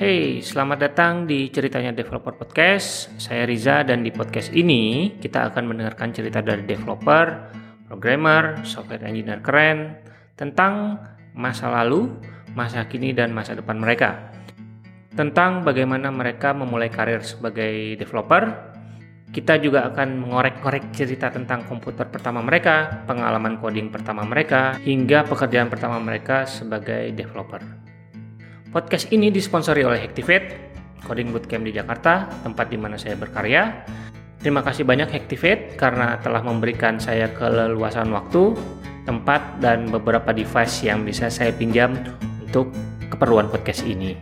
Hey, selamat datang di Ceritanya Developer Podcast. Saya Riza dan di podcast ini kita akan mendengarkan cerita dari developer, programmer, software engineer keren tentang masa lalu, masa kini dan masa depan mereka. Tentang bagaimana mereka memulai karir sebagai developer. Kita juga akan mengorek-korek cerita tentang komputer pertama mereka, pengalaman coding pertama mereka, hingga pekerjaan pertama mereka sebagai developer. Podcast ini disponsori oleh Hactivate, coding bootcamp di Jakarta, tempat di mana saya berkarya. Terima kasih banyak Hactivate karena telah memberikan saya keleluasan waktu, tempat, dan beberapa device yang bisa saya pinjam untuk keperluan podcast ini.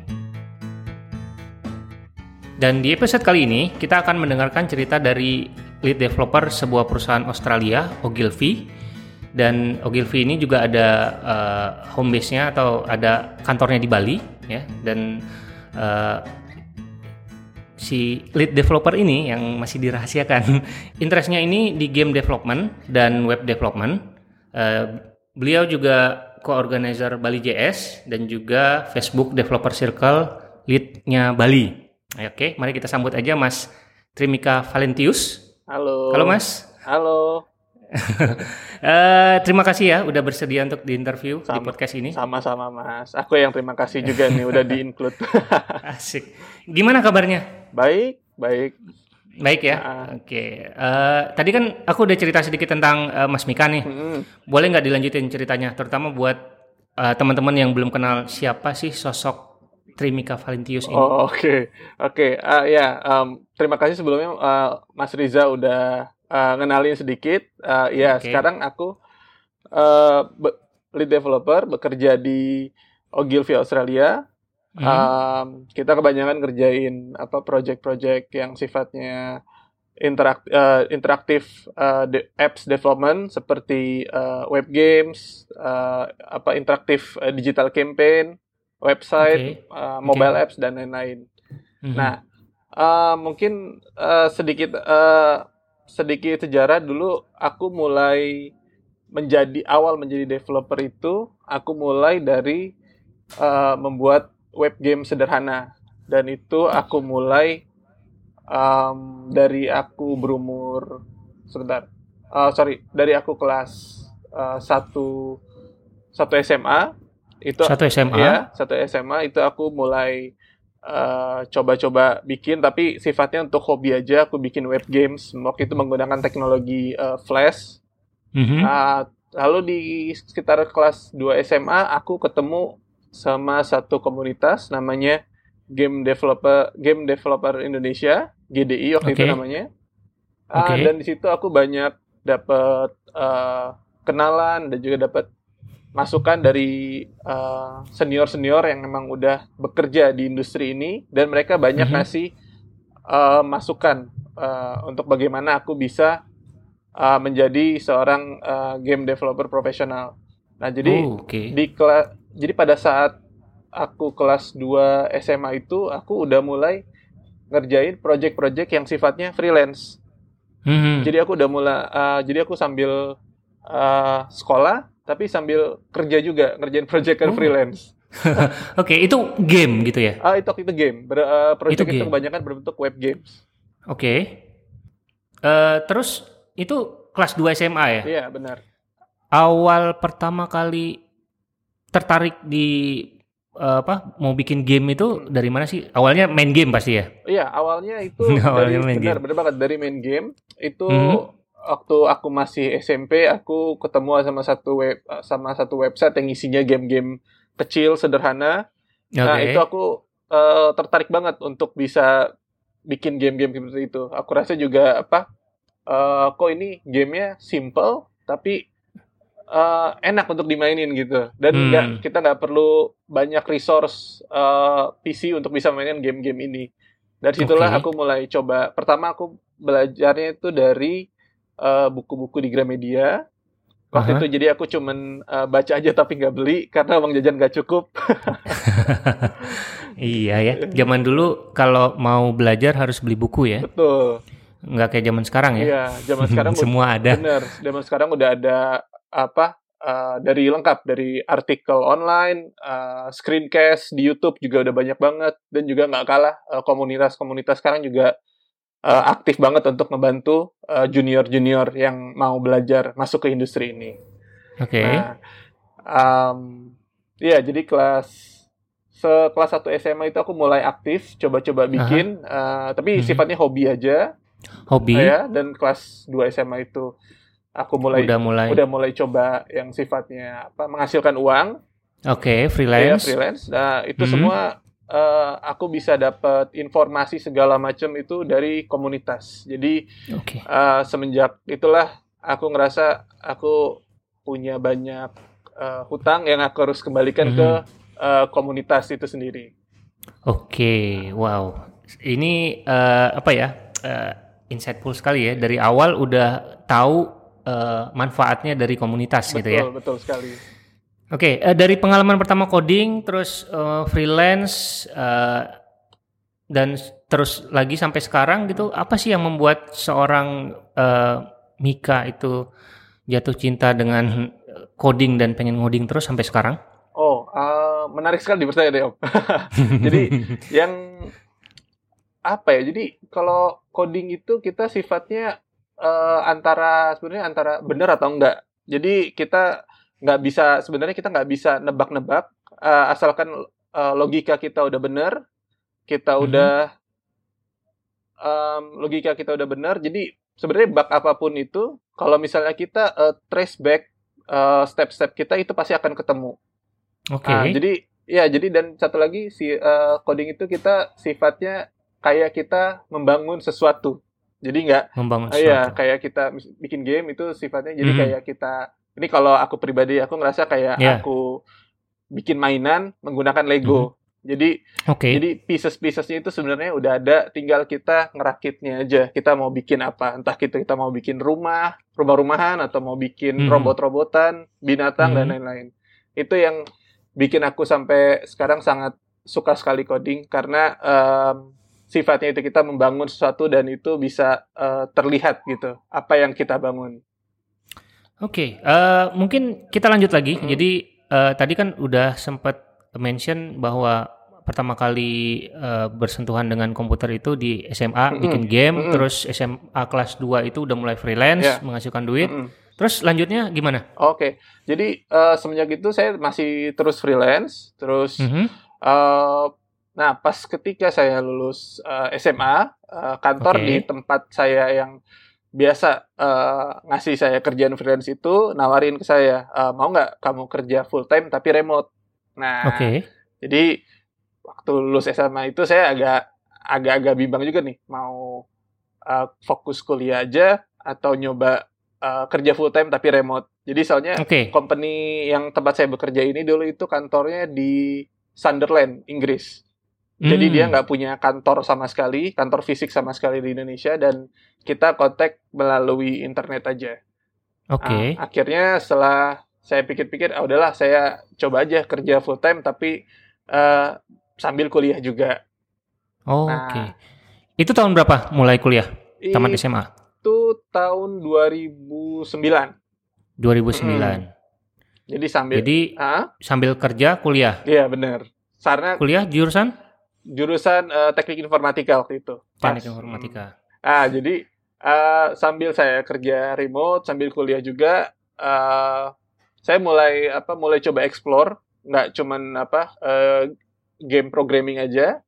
Dan di episode kali ini, kita akan mendengarkan cerita dari lead developer sebuah perusahaan Australia, Ogilvy, dan Ogilvy ini juga ada uh, home base-nya atau ada kantornya di Bali ya. Dan uh, si lead developer ini yang masih dirahasiakan interestnya ini di game development dan web development. Uh, beliau juga co-organizer Bali JS dan juga Facebook Developer Circle leadnya Bali. Oke mari kita sambut aja Mas Trimika Valentius. Halo. Halo Mas. Halo uh, terima kasih ya udah bersedia untuk diinterview di podcast ini. Sama-sama Mas. Aku yang terima kasih juga nih udah di-include. Asik. Gimana kabarnya? Baik, baik. Baik ya. Nah. Oke. Okay. Uh, eh, tadi kan aku udah cerita sedikit tentang uh, Mas Mika nih. Hmm. Boleh nggak dilanjutin ceritanya, terutama buat uh, teman-teman yang belum kenal siapa sih sosok Trimika Valentius ini? Oh oke, okay. oke. Okay. Uh, ya, um, terima kasih sebelumnya uh, Mas Riza udah uh, ngenalin sedikit. Uh, ya, okay. sekarang aku uh, lead developer bekerja di Ogilvy Australia. Hmm. Um, kita kebanyakan kerjain apa project-project yang sifatnya interak uh, interaktif uh, de apps development seperti uh, web games, uh, apa interaktif uh, digital campaign, website, okay. uh, mobile okay. apps dan lain-lain. Mm -hmm. Nah, uh, mungkin uh, sedikit uh, sedikit sejarah dulu aku mulai menjadi awal menjadi developer itu aku mulai dari uh, membuat web game sederhana. Dan itu aku mulai um, dari aku berumur sebentar uh, sorry dari aku kelas uh, satu satu SMA itu satu SMA ya satu SMA itu aku mulai coba eh, coba-coba bikin tapi sifatnya untuk hobi aja aku bikin web games waktu itu menggunakan teknologi uh, flash mm-hmm. uh, lalu di sekitar kelas 2 SMA aku ketemu sama satu komunitas namanya game developer game developer Indonesia GDI waktu okay. itu namanya uh, okay. dan di situ aku banyak dapat uh, kenalan dan juga dapat masukan dari uh, senior-senior yang memang udah bekerja di industri ini dan mereka banyak mm -hmm. ngasih uh, masukan uh, untuk bagaimana aku bisa uh, menjadi seorang uh, game developer profesional. Nah, jadi oh, okay. di kelas jadi pada saat aku kelas 2 SMA itu aku udah mulai ngerjain project-project yang sifatnya freelance. Mm -hmm. Jadi aku udah mulai uh, jadi aku sambil uh, sekolah tapi sambil kerja juga ngerjain project kan oh. freelance. Oke, okay, itu game gitu ya? Ah, itu itu game. Ber, uh, project itu, itu kebanyakan berbentuk web games. Oke. Okay. Uh, eh, terus itu kelas 2 SMA ya? Iya, benar. Awal pertama kali tertarik di uh, apa mau bikin game itu hmm. dari mana sih? Awalnya main game pasti ya? Iya, awalnya itu awalnya dari main benar, game. benar banget dari main game. Itu hmm waktu aku masih SMP aku ketemu sama satu web sama satu website yang isinya game-game kecil sederhana. Okay. Nah, itu aku uh, tertarik banget untuk bisa bikin game-game seperti itu. Aku rasa juga apa uh, kok ini gamenya simple tapi uh, enak untuk dimainin gitu. Dan hmm. Gak, kita nggak perlu banyak resource uh, PC untuk bisa mainin game-game ini. Dari situlah okay. aku mulai coba. Pertama aku belajarnya itu dari Eh, buku-buku uh, di Gramedia. Waktu uh-huh. itu jadi aku cuman uh, baca aja tapi nggak beli karena uang jajan nggak cukup. iya ya, zaman dulu kalau mau belajar harus beli buku ya. Betul. Nggak kayak zaman sekarang ya. Iya, zaman sekarang semua ada. Bener, zaman sekarang udah ada apa uh, dari lengkap dari artikel online, uh, screencast di YouTube juga udah banyak banget dan juga nggak kalah komunitas-komunitas uh, sekarang juga uh, aktif banget untuk membantu junior-junior uh, yang mau belajar masuk ke industri ini. Oke. Okay. Nah, um, ya jadi kelas sekelas 1 SMA itu aku mulai aktif coba-coba bikin uh, tapi hmm. sifatnya hobi aja hobi ya dan kelas 2 SMA itu aku mulai udah mulai udah mulai coba yang sifatnya apa menghasilkan uang oke okay, freelance ya, freelance nah itu hmm. semua uh, aku bisa dapat informasi segala macam itu dari komunitas jadi okay. uh, eh, semenjak itulah aku ngerasa aku punya banyak uh, hutang yang aku harus kembalikan hmm. ke uh, komunitas itu sendiri. Oke, okay, wow. Ini uh, apa ya? Uh, insightful sekali ya. Dari awal udah tahu uh, manfaatnya dari komunitas betul, gitu ya. Betul, betul sekali. Oke, okay, uh, dari pengalaman pertama coding, terus uh, freelance, uh, dan terus lagi sampai sekarang gitu, apa sih yang membuat seorang uh, Mika itu jatuh cinta dengan coding dan pengen ngoding terus sampai sekarang? Oh, uh, menarik sekali dipercaya deh Om. jadi yang apa ya? Jadi kalau coding itu kita sifatnya uh, antara sebenarnya antara benar atau enggak. Jadi kita nggak bisa sebenarnya kita nggak bisa nebak-nebak uh, asalkan uh, logika kita udah benar, kita mm -hmm. udah um, logika kita udah benar. Jadi sebenarnya bug apa pun itu, kalau misalnya kita uh, trace back step-step uh, kita itu pasti akan ketemu. Oke. Okay. Nah, jadi ya jadi dan satu lagi si uh, coding itu kita sifatnya kayak kita membangun sesuatu. Jadi nggak membangun uh, ya kayak kita bikin game itu sifatnya jadi hmm. kayak kita ini kalau aku pribadi aku ngerasa kayak yeah. aku bikin mainan menggunakan Lego. Hmm. Jadi okay. jadi pieces-piecesnya itu sebenarnya udah ada, tinggal kita ngerakitnya aja. Kita mau bikin apa? Entah kita kita mau bikin rumah, rumah-rumahan atau mau bikin hmm. robot-robotan, binatang hmm. dan lain-lain. Itu yang bikin aku sampai sekarang sangat suka sekali coding karena um, sifatnya itu kita membangun sesuatu dan itu bisa uh, terlihat gitu apa yang kita bangun. Oke, okay, uh, eh, mungkin kita lanjut lagi. -hmm. Jadi uh, tadi kan udah sempat mention bahwa pertama kali uh, bersentuhan dengan komputer itu di SMA mm -hmm. bikin game, mm -hmm. terus SMA kelas 2 itu udah mulai freelance yeah. menghasilkan duit. Mm -hmm. Terus lanjutnya gimana? Oke, okay. jadi uh, semenjak itu saya masih terus freelance, terus mm -hmm. uh, nah pas ketika saya lulus uh, SMA, uh, kantor okay. di tempat saya yang biasa uh, ngasih saya kerjaan freelance itu nawarin ke saya uh, mau nggak kamu kerja full time tapi remote. Nah, okay. jadi waktu lulus SMA itu saya agak agak-agak bimbang juga nih mau uh, fokus kuliah aja atau nyoba uh, kerja full time tapi remote. Jadi soalnya okay. company yang tempat saya bekerja ini dulu itu kantornya di Sunderland, Inggris. Hmm. Jadi dia nggak punya kantor sama sekali, kantor fisik sama sekali di Indonesia dan kita kontak melalui internet aja. Oke. Okay. Nah, akhirnya setelah saya pikir-pikir, ah udahlah saya coba aja kerja full time tapi uh, sambil kuliah juga. Oh, nah, Oke. Okay. Itu tahun berapa mulai kuliah? Tamat SMA? itu tahun 2009. 2009. Hmm. Jadi sambil Jadi ha? sambil kerja kuliah. Iya, benar. Karena kuliah jurusan jurusan uh, teknik informatika waktu itu. Teknik informatika. Ah, jadi uh, sambil saya kerja remote, sambil kuliah juga uh, saya mulai apa mulai coba explore, nggak cuman apa uh, game programming aja.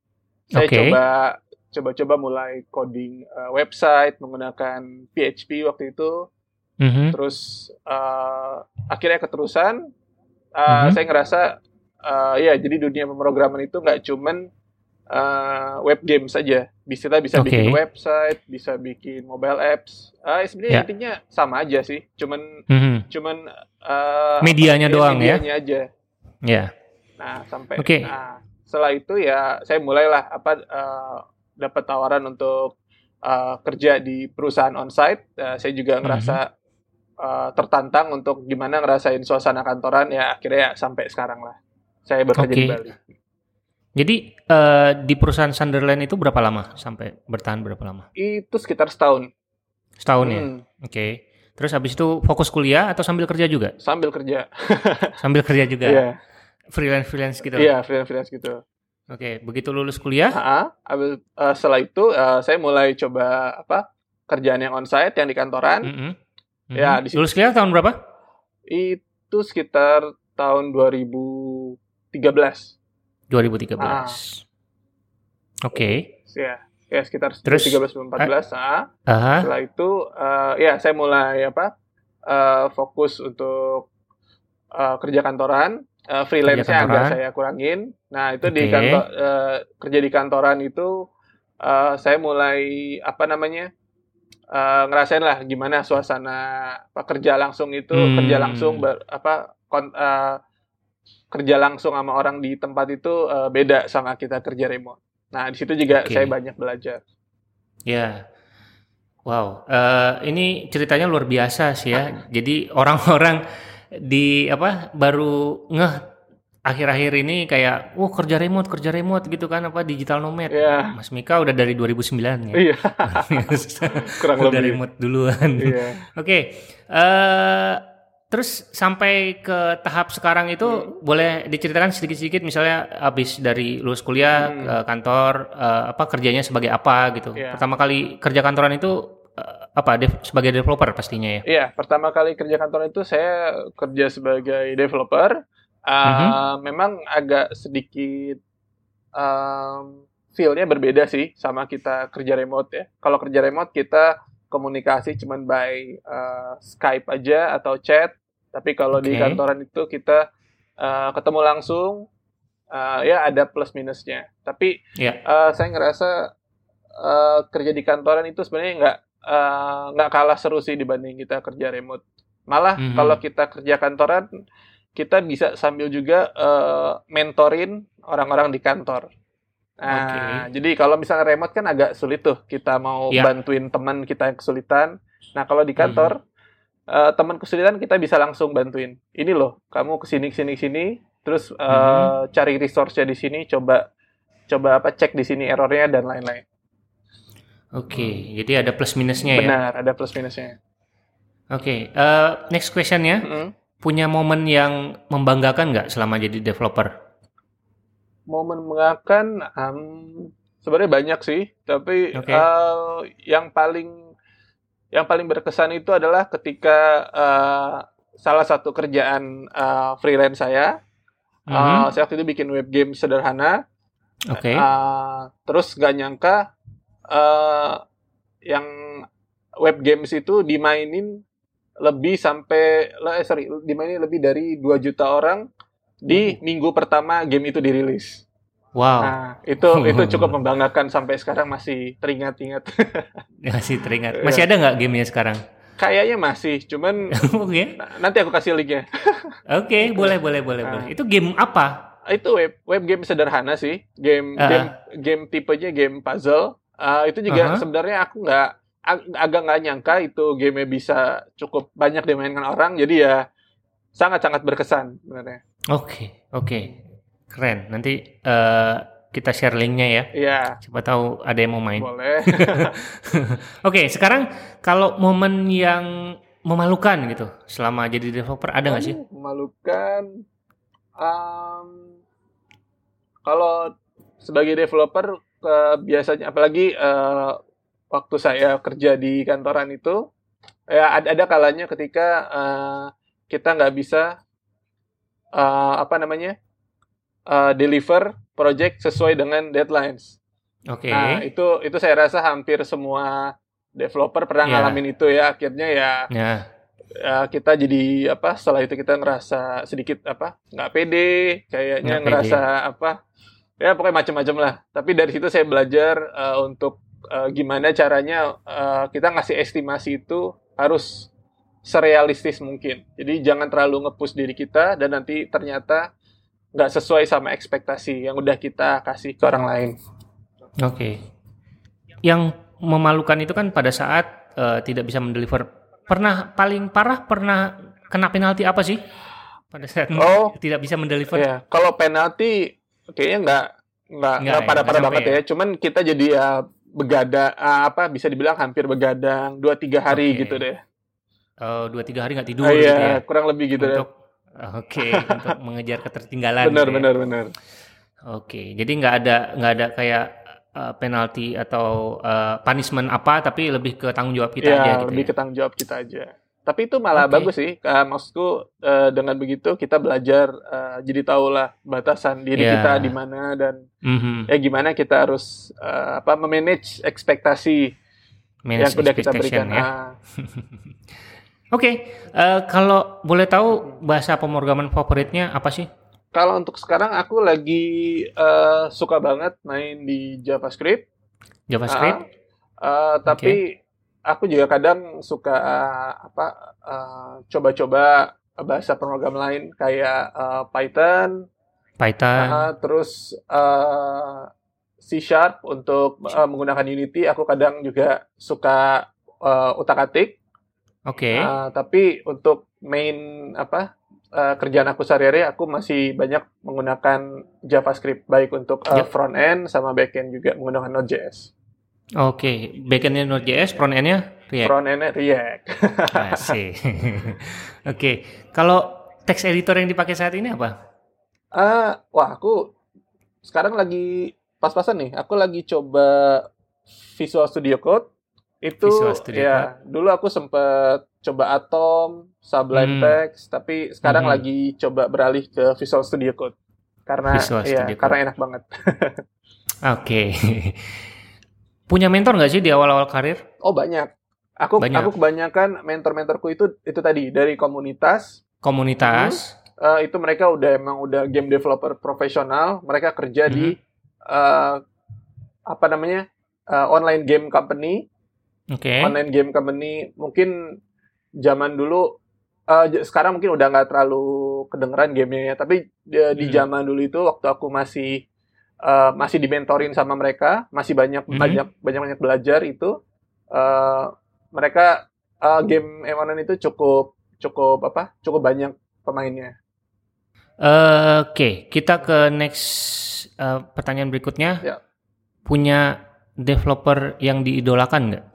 Saya okay. coba coba-coba mulai coding uh, website menggunakan PHP waktu itu. Mm-hmm. Terus uh, akhirnya keterusan, uh, mm-hmm. saya ngerasa uh, ya jadi dunia pemrograman itu nggak cuman uh, web game saja. Bisa kita bisa okay. bikin website, bisa bikin mobile apps. Uh, sebenarnya yeah. intinya sama aja sih. Cuman mm-hmm. cuman uh, medianya doang medianya ya. Medianya aja. Ya. Yeah. Nah, sampai okay. nah setelah itu ya saya mulailah apa uh, dapat tawaran untuk uh, kerja di perusahaan onsite, uh, saya juga mhm. ngerasa uh, tertantang untuk gimana ngerasain suasana kantoran ya akhirnya ya sampai sekarang lah saya bekerja okay. di Bali. Jadi uh, di perusahaan Sunderland itu berapa lama sampai bertahan berapa lama? Itu sekitar setahun. Setahun ya? hmm. ya. Oke. Okay. Terus habis itu fokus kuliah atau sambil kerja juga? Sambil kerja. sambil kerja juga. Iya. Freelance freelance gitu. Iya, freelance freelance gitu. Oke, begitu lulus kuliah? Ha, abis, uh, setelah itu uh, saya mulai coba apa kerjaan yang onsite yang di kantoran. Mm -hmm. Ya, di lulus kuliah tahun berapa? Itu sekitar tahun 2013. 2013. Ah. Oke. Okay. Ya ya sekitar Terus, 13 14 ah. Uh, setelah itu uh, ya saya mulai apa uh, fokus untuk uh, kerja kantoran uh, freelance agak saya kurangin nah itu okay. di kantor uh, kerja di kantoran itu uh, saya mulai apa namanya uh, ngerasain lah gimana suasana apa kerja langsung itu hmm. kerja langsung ber, apa kon, uh, kerja langsung sama orang di tempat itu uh, beda sama kita kerja remote Nah, di situ juga okay. saya banyak belajar. Ya. Wow, uh, ini ceritanya luar biasa sih ya. Jadi orang-orang di apa baru ngeh akhir-akhir ini kayak, "Wah, oh, kerja remote, kerja remote gitu kan apa digital nomad." Yeah. Mas Mika udah dari 2009 ya. Iya. Kurang udah lebih. remote duluan. Iya. Oke. Okay. Uh, eh, Terus sampai ke tahap sekarang itu hmm. boleh diceritakan sedikit-sedikit misalnya habis dari lulus kuliah hmm. ke kantor uh, apa kerjanya sebagai apa gitu. Yeah. Pertama kali kerja kantoran itu uh, apa dev, sebagai developer pastinya ya. Iya, yeah, pertama kali kerja kantoran itu saya kerja sebagai developer. Uh, mm-hmm. memang agak sedikit um, feel-nya berbeda sih sama kita kerja remote ya. Kalau kerja remote kita komunikasi cuman by uh, Skype aja atau chat tapi kalau okay. di kantoran itu kita uh, ketemu langsung, uh, ya ada plus minusnya. Tapi yeah. Ya. uh, saya ngerasa uh, kerja di kantoran itu sebenarnya nggak nggak uh, kalah seru sih dibanding kita kerja remote. Malah mm -hmm. kalau kita kerja kantoran, kita bisa sambil juga uh, mentorin orang-orang di kantor. Nah, okay. jadi kalau misalnya remote kan agak sulit tuh kita mau yeah. bantuin teman kita yang kesulitan. Nah, kalau di kantor mm -hmm uh, teman kesulitan kita bisa langsung bantuin. Ini loh, kamu ke sini ke sini sini, terus uh, hmm. cari resource-nya di sini, coba coba apa cek di sini errornya dan lain-lain. Oke, okay, jadi ada plus minusnya Benar, ya. Benar, ada plus minusnya. Oke, okay, uh, eh, next question ya. Hmm. Punya momen yang membanggakan nggak selama jadi developer? Momen membanggakan, um, sebenarnya banyak sih, tapi okay. uh, yang paling yang paling berkesan itu adalah ketika uh, salah satu kerjaan uh, freelance saya, mm -hmm. uh, saya waktu itu bikin web game sederhana. Oke. Okay. Uh, terus gak nyangka uh, yang web games itu dimainin lebih sampai eh, sorry dimainin lebih dari 2 juta orang di minggu pertama game itu dirilis. Wow. Nah, itu itu cukup membanggakan sampai sekarang masih teringat-ingat. masih teringat. Masih ada nggak gamenya sekarang? Kayaknya masih, cuman okay. nanti aku kasih linknya. Oke, okay, boleh boleh boleh nah. boleh. Itu game apa? Itu web web game sederhana sih. Game uh. game game tipenya game puzzle. Uh, itu juga uh -huh. sebenarnya aku nggak ag agak nggak nyangka itu game bisa cukup banyak dimainkan orang. Jadi ya sangat sangat berkesan sebenarnya. Oke okay, oke. Okay. Keren. Nanti uh, kita share linknya ya. Iya. Siapa tahu ada yang mau main. Boleh. Oke, okay, sekarang kalau momen yang memalukan gitu selama jadi developer ada nggak sih? Memalukan. Um, kalau sebagai developer uh, biasanya apalagi uh, waktu saya kerja di kantoran itu ya ada, ada kalanya ketika uh, kita nggak bisa uh, apa namanya uh, deliver project sesuai dengan deadlines. Oke. Okay. Nah, itu itu saya rasa hampir semua developer pernah yeah. ngalamin itu ya. Akhirnya ya yeah. uh, kita jadi apa setelah itu kita ngerasa sedikit apa nggak pede, kayaknya nggak ngerasa pede. apa ya pokoknya macam-macam lah. Tapi dari situ saya belajar uh, untuk uh, gimana caranya uh, kita ngasih estimasi itu harus serealistis mungkin. Jadi jangan terlalu ngepush diri kita dan nanti ternyata nggak sesuai sama ekspektasi yang udah kita kasih ke orang lain. Oke. Okay. Yang memalukan itu kan pada saat uh, tidak bisa mendeliver. Pernah paling parah pernah kena penalti apa sih? Pada saat oh, tidak bisa mendeliver. Ya, kalau penalti kayaknya nggak nggak nggak pada pada banget ya. ya. Cuman kita jadi ya begada apa bisa dibilang hampir begadang dua tiga hari okay. gitu deh. uh, dua tiga hari nggak tidur uh, iya, gitu ya kurang lebih gitu untuk oke okay, untuk mengejar ketertinggalan benar gitu ya. benar benar oke okay, jadi nggak ada nggak ada kayak uh, penalti atau uh, punishment apa tapi lebih ke tanggung jawab kita ya, aja gitu lebih ya? ke tanggung jawab kita aja tapi itu malah okay. bagus sih uh, maksudku uh, dengan begitu kita belajar uh, jadi tahulah batasan diri yeah. kita di mana dan mm-hmm. ya gimana kita harus uh, apa memanage ekspektasi Manage yang sudah kita berikan ya. uh, Oke, okay. uh, kalau boleh tahu bahasa pemrograman favoritnya apa sih? Kalau untuk sekarang aku lagi uh, suka banget main di JavaScript. JavaScript. Uh, uh, tapi aku juga kadang suka uh, apa uh, coba-coba bahasa pemrograman lain kayak uh, Python, Python, uh, terus uh, C Sharp untuk uh, menggunakan Unity. Aku kadang juga suka uh, utak-atik. Oke. Okay. Uh, tapi untuk main apa uh, kerjaan aku sehari-hari, aku masih banyak menggunakan JavaScript baik untuk uh, yep. front end sama back end juga menggunakan Node.js. Oke, okay. backendnya Node.js, front endnya React. Front endnya React. Oke, okay. kalau text editor yang dipakai saat ini apa? Uh, wah, aku sekarang lagi pas-pasan nih. Aku lagi coba Visual Studio Code. Itu ya, Code. dulu aku sempet coba Atom, Sublime hmm. Text, tapi sekarang hmm. lagi coba beralih ke Visual Studio Code. Karena Visual ya, Studio karena enak banget. Oke. okay. Punya mentor nggak sih di awal-awal karir? Oh banyak. Aku banyak. aku kebanyakan mentor-mentorku itu itu tadi dari komunitas. Komunitas. Hmm, uh, itu mereka udah emang udah game developer profesional. Mereka kerja hmm. di uh, apa namanya uh, online game company. Okay. Online game company mungkin zaman dulu. Uh, sekarang mungkin udah nggak terlalu kedengeran gamenya ya. Tapi uh, di hmm. zaman dulu itu waktu aku masih uh, masih dimentorin sama mereka, masih banyak mm -hmm. banyak banyak banyak belajar itu uh, mereka uh, game online itu cukup cukup apa? cukup banyak pemainnya. Uh, Oke, okay. kita ke next uh, pertanyaan berikutnya. Ya. Punya developer yang diidolakan nggak?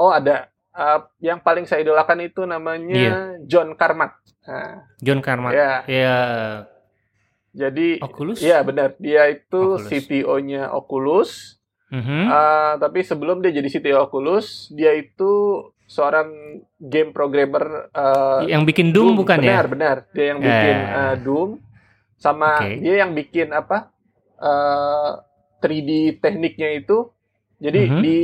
Oh ada. Uh, yang paling saya idolakan itu namanya yeah. John Carmack. Nah, John Carmack. Ya. Yeah. Jadi, Oculus? Iya benar, dia itu CTO-nya Oculus. Mm -hmm. uh, tapi sebelum dia jadi CTO Oculus, dia itu seorang game programmer. Uh, yang bikin Doom, Doom. bukan benar, ya? Benar, benar. Dia yang bikin eh. uh, Doom, sama okay. dia yang bikin apa? Uh, 3D tekniknya itu. Jadi mm -hmm. di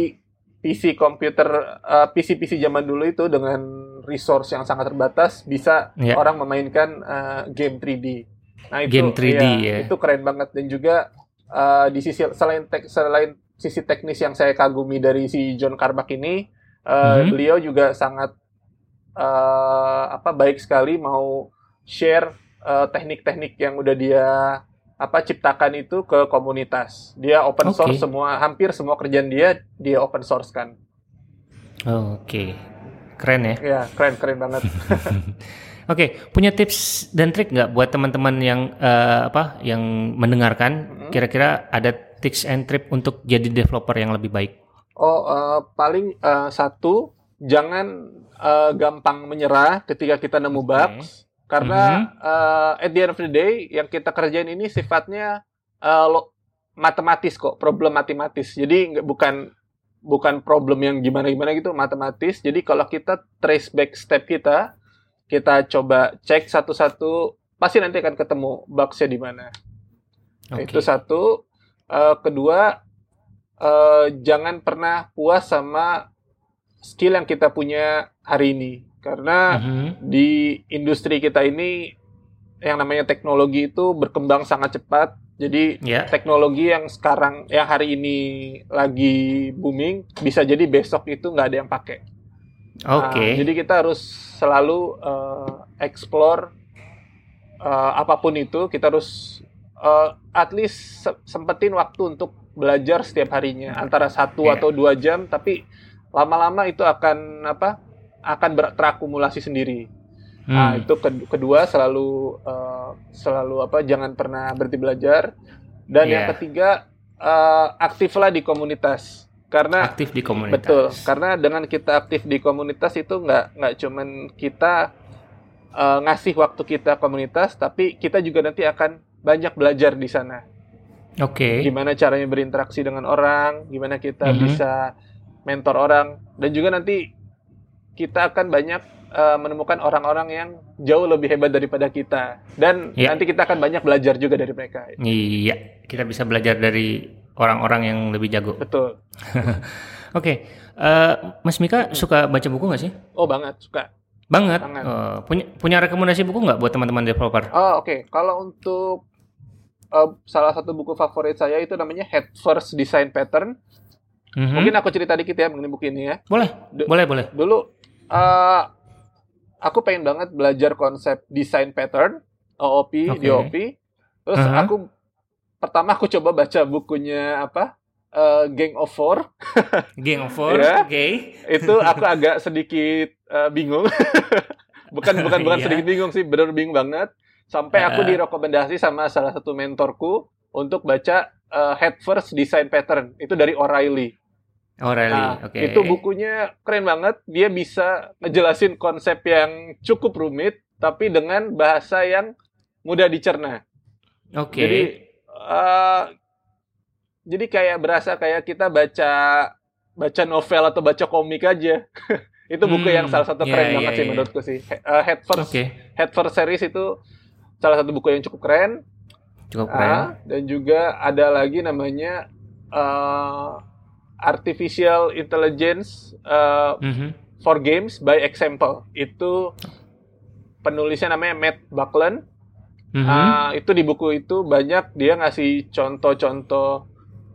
PC komputer, uh, PC-PC zaman dulu itu dengan resource yang sangat terbatas bisa yeah. orang memainkan uh, game 3D. Nah, itu, game 3D ya, ya. Itu keren banget dan juga uh, di sisi selain tek, selain sisi teknis yang saya kagumi dari si John Carmack ini, uh, hmm. beliau juga sangat uh, apa baik sekali mau share teknik-teknik uh, yang udah dia apa ciptakan itu ke komunitas. Dia open okay. source semua, hampir semua kerjaan dia dia open source kan. Oh, Oke, okay. keren ya? Ya, keren keren banget. Oke, okay, punya tips dan trik nggak buat teman-teman yang uh, apa yang mendengarkan? Kira-kira ada tips and trik untuk jadi developer yang lebih baik? Oh, uh, paling uh, satu, jangan uh, gampang menyerah ketika kita nemu okay. Karena mm-hmm. uh, at the end of the day yang kita kerjain ini sifatnya uh, lo, matematis kok, problem matematis. Jadi bukan bukan problem yang gimana-gimana gitu, matematis. Jadi kalau kita trace back step kita kita coba cek satu-satu pasti nanti akan ketemu bugsnya di mana okay. itu satu uh, kedua uh, jangan pernah puas sama skill yang kita punya hari ini karena mm-hmm. di industri kita ini yang namanya teknologi itu berkembang sangat cepat jadi yeah. teknologi yang sekarang yang hari ini lagi booming bisa jadi besok itu nggak ada yang pakai Oke. Okay. Nah, jadi kita harus selalu uh, explore uh, apa pun itu. Kita harus uh, at least se sempetin waktu untuk belajar setiap harinya antara satu yeah. atau dua jam. Tapi lama-lama itu akan apa? Akan terakumulasi sendiri. Hmm. Nah itu kedua selalu uh, selalu apa? Jangan pernah berhenti belajar. Dan yeah. yang ketiga uh, aktiflah di komunitas karena aktif di komunitas. Betul, karena dengan kita aktif di komunitas itu nggak nggak cuman kita uh, ngasih waktu kita komunitas, tapi kita juga nanti akan banyak belajar di sana. Oke. Okay. Gimana caranya berinteraksi dengan orang, gimana kita mm -hmm. bisa mentor orang, dan juga nanti kita akan banyak uh, menemukan orang-orang yang jauh lebih hebat daripada kita, dan yeah. nanti kita akan banyak belajar juga dari mereka. Iya, kita bisa belajar dari orang-orang yang lebih jago. Betul. Oke, okay. uh, eh, Mas Mika suka baca buku nggak sih? Oh banget, suka. Banget. banget. Uh, punya punya rekomendasi buku nggak buat teman-teman developer? Oh oke, okay. kalau untuk uh, salah satu buku favorit saya itu namanya Head First Design Pattern. Mm-hmm. Mungkin aku cerita dikit ya mengenai buku ini ya. Boleh, D- boleh, boleh. Dulu uh, aku pengen banget belajar konsep design pattern, OOP, okay. DOP. Terus uh-huh. aku pertama aku coba baca bukunya apa uh, Gang of Four. Gang of Four, ya. oke. Okay. Itu aku agak sedikit uh, bingung. bukan bukan bukan yeah. sedikit bingung sih, bener bingung banget. Sampai aku direkomendasi sama salah satu mentorku untuk baca uh, Head First Design Pattern. Itu dari O'Reilly. O'Reilly, nah, oke. Okay. Itu bukunya keren banget. Dia bisa ngejelasin konsep yang cukup rumit, tapi dengan bahasa yang mudah dicerna. Oke. Okay. Jadi uh, jadi kayak berasa kayak kita baca baca novel atau baca komik aja. itu buku hmm, yang salah satu keren yeah, banget yeah, sih yeah. menurutku sih. Uh, Head First okay. Head First series itu salah satu buku yang cukup keren. Cukup keren. Uh, dan juga ada lagi namanya uh, Artificial Intelligence uh, mm -hmm. for Games by Example. Itu penulisnya namanya Matt Buckland Mm-hmm. Uh, itu di buku itu banyak dia ngasih contoh-contoh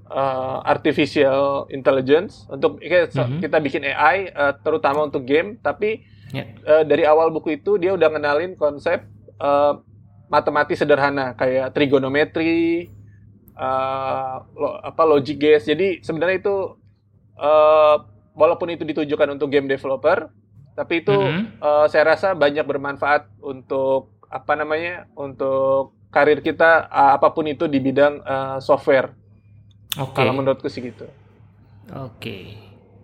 uh, artificial intelligence untuk mm-hmm. kita bikin AI uh, terutama untuk game tapi yeah. uh, dari awal buku itu dia udah ngenalin konsep uh, matematis sederhana kayak trigonometri uh, lo, apa logic gates jadi sebenarnya itu uh, walaupun itu ditujukan untuk game developer tapi itu mm-hmm. uh, saya rasa banyak bermanfaat untuk apa namanya untuk karir kita uh, apa pun itu di bidang uh, software. Oke. Okay. Kalau menurutku sih gitu. Oke. Okay.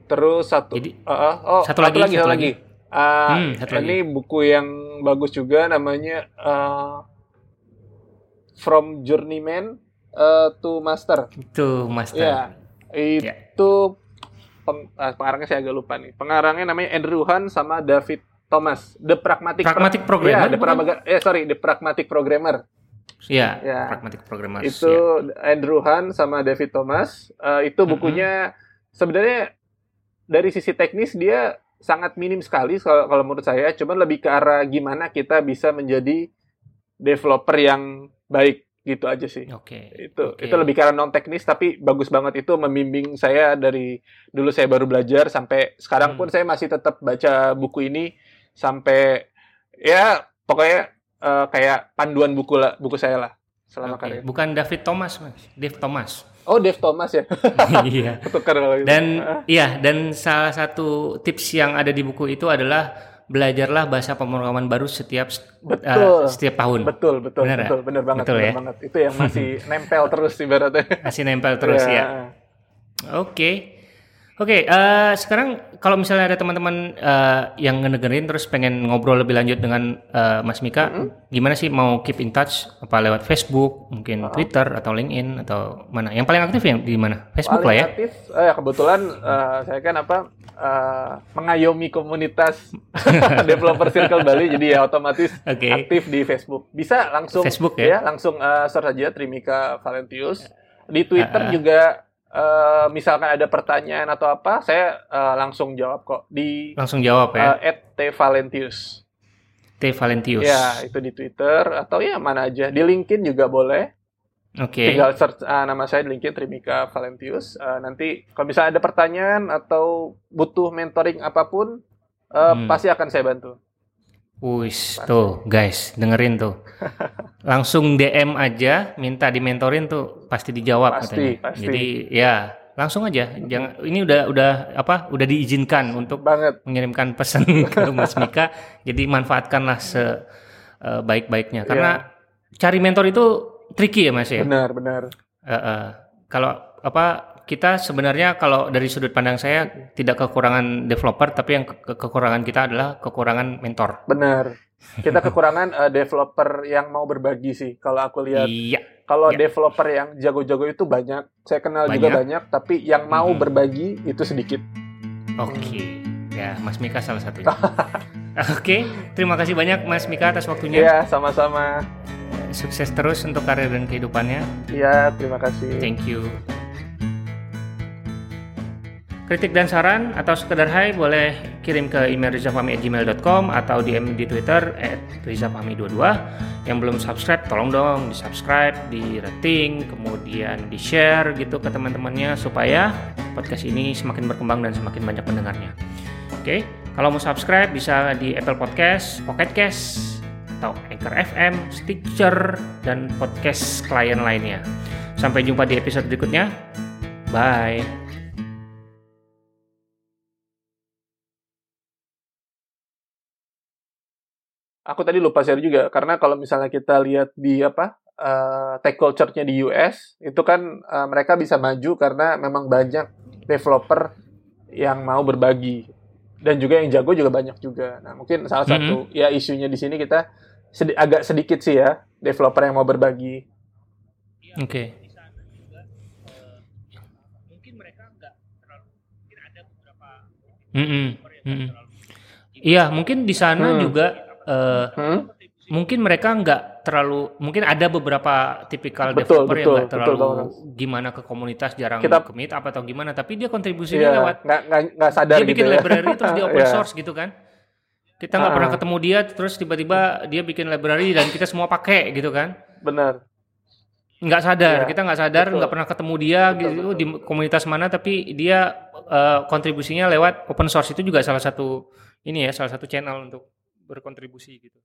Terus satu Jadi, uh, uh, oh satu, lagi satu lagi. Satu lagi. Uh, hmm, satu ini lagi. buku yang bagus juga namanya uh, From Journeyman uh, to Master. To Master. Ya. Itu yeah. peng, pengarangnya saya agak lupa nih. Pengarangnya namanya Andrew Han sama David Thomas, The Pragmatic, Pragmatic Pro Programmer. Ya, The Pragmatic, eh sorry, The Pragmatic Programmer. Iya, ya. Pragmatic Programmer. Itu ya. Andrew Han sama David Thomas. Uh, itu bukunya mm -hmm. sebenarnya dari sisi teknis dia sangat minim sekali kalau, kalau menurut saya. Cuman lebih ke arah gimana kita bisa menjadi developer yang baik gitu aja sih. Oke. Okay. Itu okay. itu lebih karena non teknis tapi bagus banget itu membimbing saya dari dulu saya baru belajar sampai sekarang hmm. pun saya masih tetap baca buku ini sampai ya pokoknya uh, kayak panduan buku lah buku saya lah selama okay. karir. Bukan David Thomas, Mas. Dave Thomas. Oh, Dave Thomas ya. iya. Dan iya, dan salah satu tips yang ada di buku itu adalah belajarlah bahasa pemrograman baru setiap betul. Uh, setiap tahun. Betul, betul, bener betul, benar banget, betul, bener ya? banget. Itu yang masih nempel terus ibaratnya. Masih nempel terus ya. ya. Oke. Okay. Oke, okay, uh, eh, sekarang kalau misalnya ada teman-teman uh, yang ngedengerin terus pengen ngobrol lebih lanjut dengan uh, Mas Mika, mm -hmm. gimana sih mau keep in touch? Apa lewat Facebook, mungkin uh -huh. Twitter atau LinkedIn atau mana? Yang paling aktif yang di mana? Facebook paling lah ya. Aktif, eh, kebetulan uh, saya kan apa uh, mengayomi komunitas developer Circle Bali, jadi ya otomatis okay. aktif di Facebook. Bisa langsung Facebook ya, ya langsung uh, search aja Trimika Valentius. Di Twitter uh -uh. juga uh, misalkan ada pertanyaan atau apa, saya uh, langsung jawab kok di langsung jawab ya. Uh, @tvalentius. T Valentius. Ya, itu di Twitter atau ya mana aja. Di LinkedIn juga boleh. Oke. Okay. Tinggal search uh, nama saya di LinkedIn Trimika Valentius. Uh, nanti kalau misalnya ada pertanyaan atau butuh mentoring apa pun, uh, hmm. pasti akan saya bantu. Wis, tuh guys, dengerin tuh. Langsung DM aja, minta dimentorin tuh pasti dijawab pasti, katanya. Pasti. Jadi ya langsung aja. Jangan ini udah udah apa? Udah diizinkan untuk Banget. mengirimkan pesan ke Mas Mika. Jadi manfaatkanlah sebaik-baiknya. Uh, Karena yeah. cari mentor itu tricky ya Mas ya. Benar, benar. Uh, uh, kalau apa kita sebenarnya kalau dari sudut pandang saya tidak kekurangan developer, tapi yang ke kekurangan kita adalah kekurangan mentor. Benar. Kita kekurangan uh, developer yang mau berbagi sih. Kalau aku lihat, iya. kalau iya. developer yang jago-jago itu banyak. Saya kenal banyak. juga banyak, tapi yang mau hmm. berbagi itu sedikit. Oke, okay. ya Mas Mika salah satunya. Oke, okay. terima kasih banyak Mas Mika atas waktunya. Iya, sama-sama. Sukses terus untuk karir dan kehidupannya. Iya, terima kasih. Thank you. Kritik dan saran atau sekedar hai boleh kirim ke email rizafahmi@gmail.com atau DM di Twitter @rizafahmi22. Yang belum subscribe tolong dong di subscribe, di rating, kemudian di share gitu ke teman-temannya supaya podcast ini semakin berkembang dan semakin banyak pendengarnya. Oke, kalau mau subscribe bisa di Apple Podcast, Pocket Cast, atau Anchor FM, Stitcher, dan podcast klien lainnya. Sampai jumpa di episode berikutnya. Bye. Aku tadi lupa share juga karena kalau misalnya kita lihat di apa uh, tech culture-nya di US itu kan uh, mereka bisa maju karena memang banyak developer yang mau berbagi dan juga yang jago juga banyak juga. Nah mungkin salah satu mm -hmm. ya isunya di sini kita sedi agak sedikit sih ya developer yang mau berbagi. Oke. Okay. Mm -hmm. Mm -hmm. Iya, mungkin di sana hmm. juga uh, hmm? mungkin mereka nggak terlalu mungkin ada beberapa tipikal betul, developer betul, yang nggak terlalu betul, gimana ke komunitas jarang kita, meet apa atau gimana tapi dia kontribusinya iya, lewat nggak, sadar dia gitu bikin ya. library terus dia open yeah. source gitu kan kita nggak ah. pernah ketemu dia terus tiba-tiba dia bikin library dan kita semua pakai gitu kan benar nggak sadar yeah. kita nggak sadar nggak pernah ketemu dia betul, gitu betul. di komunitas mana tapi dia uh, kontribusinya lewat open source itu juga salah satu ini ya salah satu channel untuk berkontribusi gitu